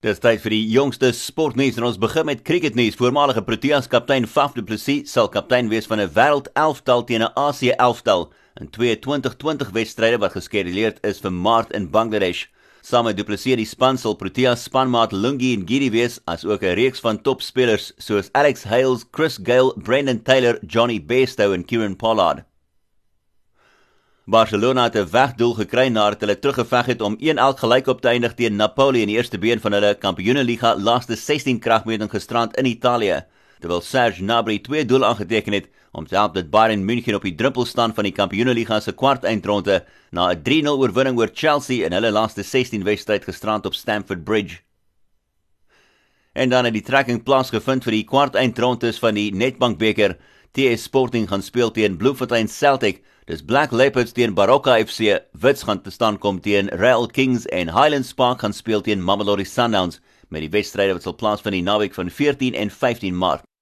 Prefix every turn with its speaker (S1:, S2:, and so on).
S1: Dis tyd vir die jongste sportnuus en ons begin met cricketnuus. Voormalige Proteas kaptein Faf du Plessis sal kaptein wees van 'n wêreld 11tal teen 'n Asie 11tal in 2020 wedstryde wat geskeduleer is vir Maart in Bangladesh. Saam met du Plessis die span sal Proteas spanmaat Lungi en Giri wees as ook 'n reeks van topspelers soos Alex Hales, Chris Gayle, Brendan Taylor, Johnny Bairstow en Kieran Pollard. Barcelona het 'n wegdoel gekry nadat hulle teruggeveg het om 1-1 gelyk op te eindig teen Napoli in die eerste been van hulle Kampioenenliga laaste 16 kragmeting gisterand in Italië. Terwyl Serge Gnabry twee doele aangeteken het om help dat Bayern München op die drempel staan van die Kampioenenliga se kwart eindronde na 'n 3-0 oorwinning oor Chelsea in hulle laaste 16 wedstryd gisterand op Stamford Bridge. En dan het die trekking plaasgevind vir die kwart eindrondes van die Nedbank beker. TS Sporting gaan speel teen Bloemfontein Celtic Dis Black Leopards teen Baroka FC, Wits gaan te staan kom teen Real Kings en Highlands Park gaan speel teen Mamelodi Sundowns met die wedstryde wat sal plaasvind in die naweek van 14 en 15 Maart.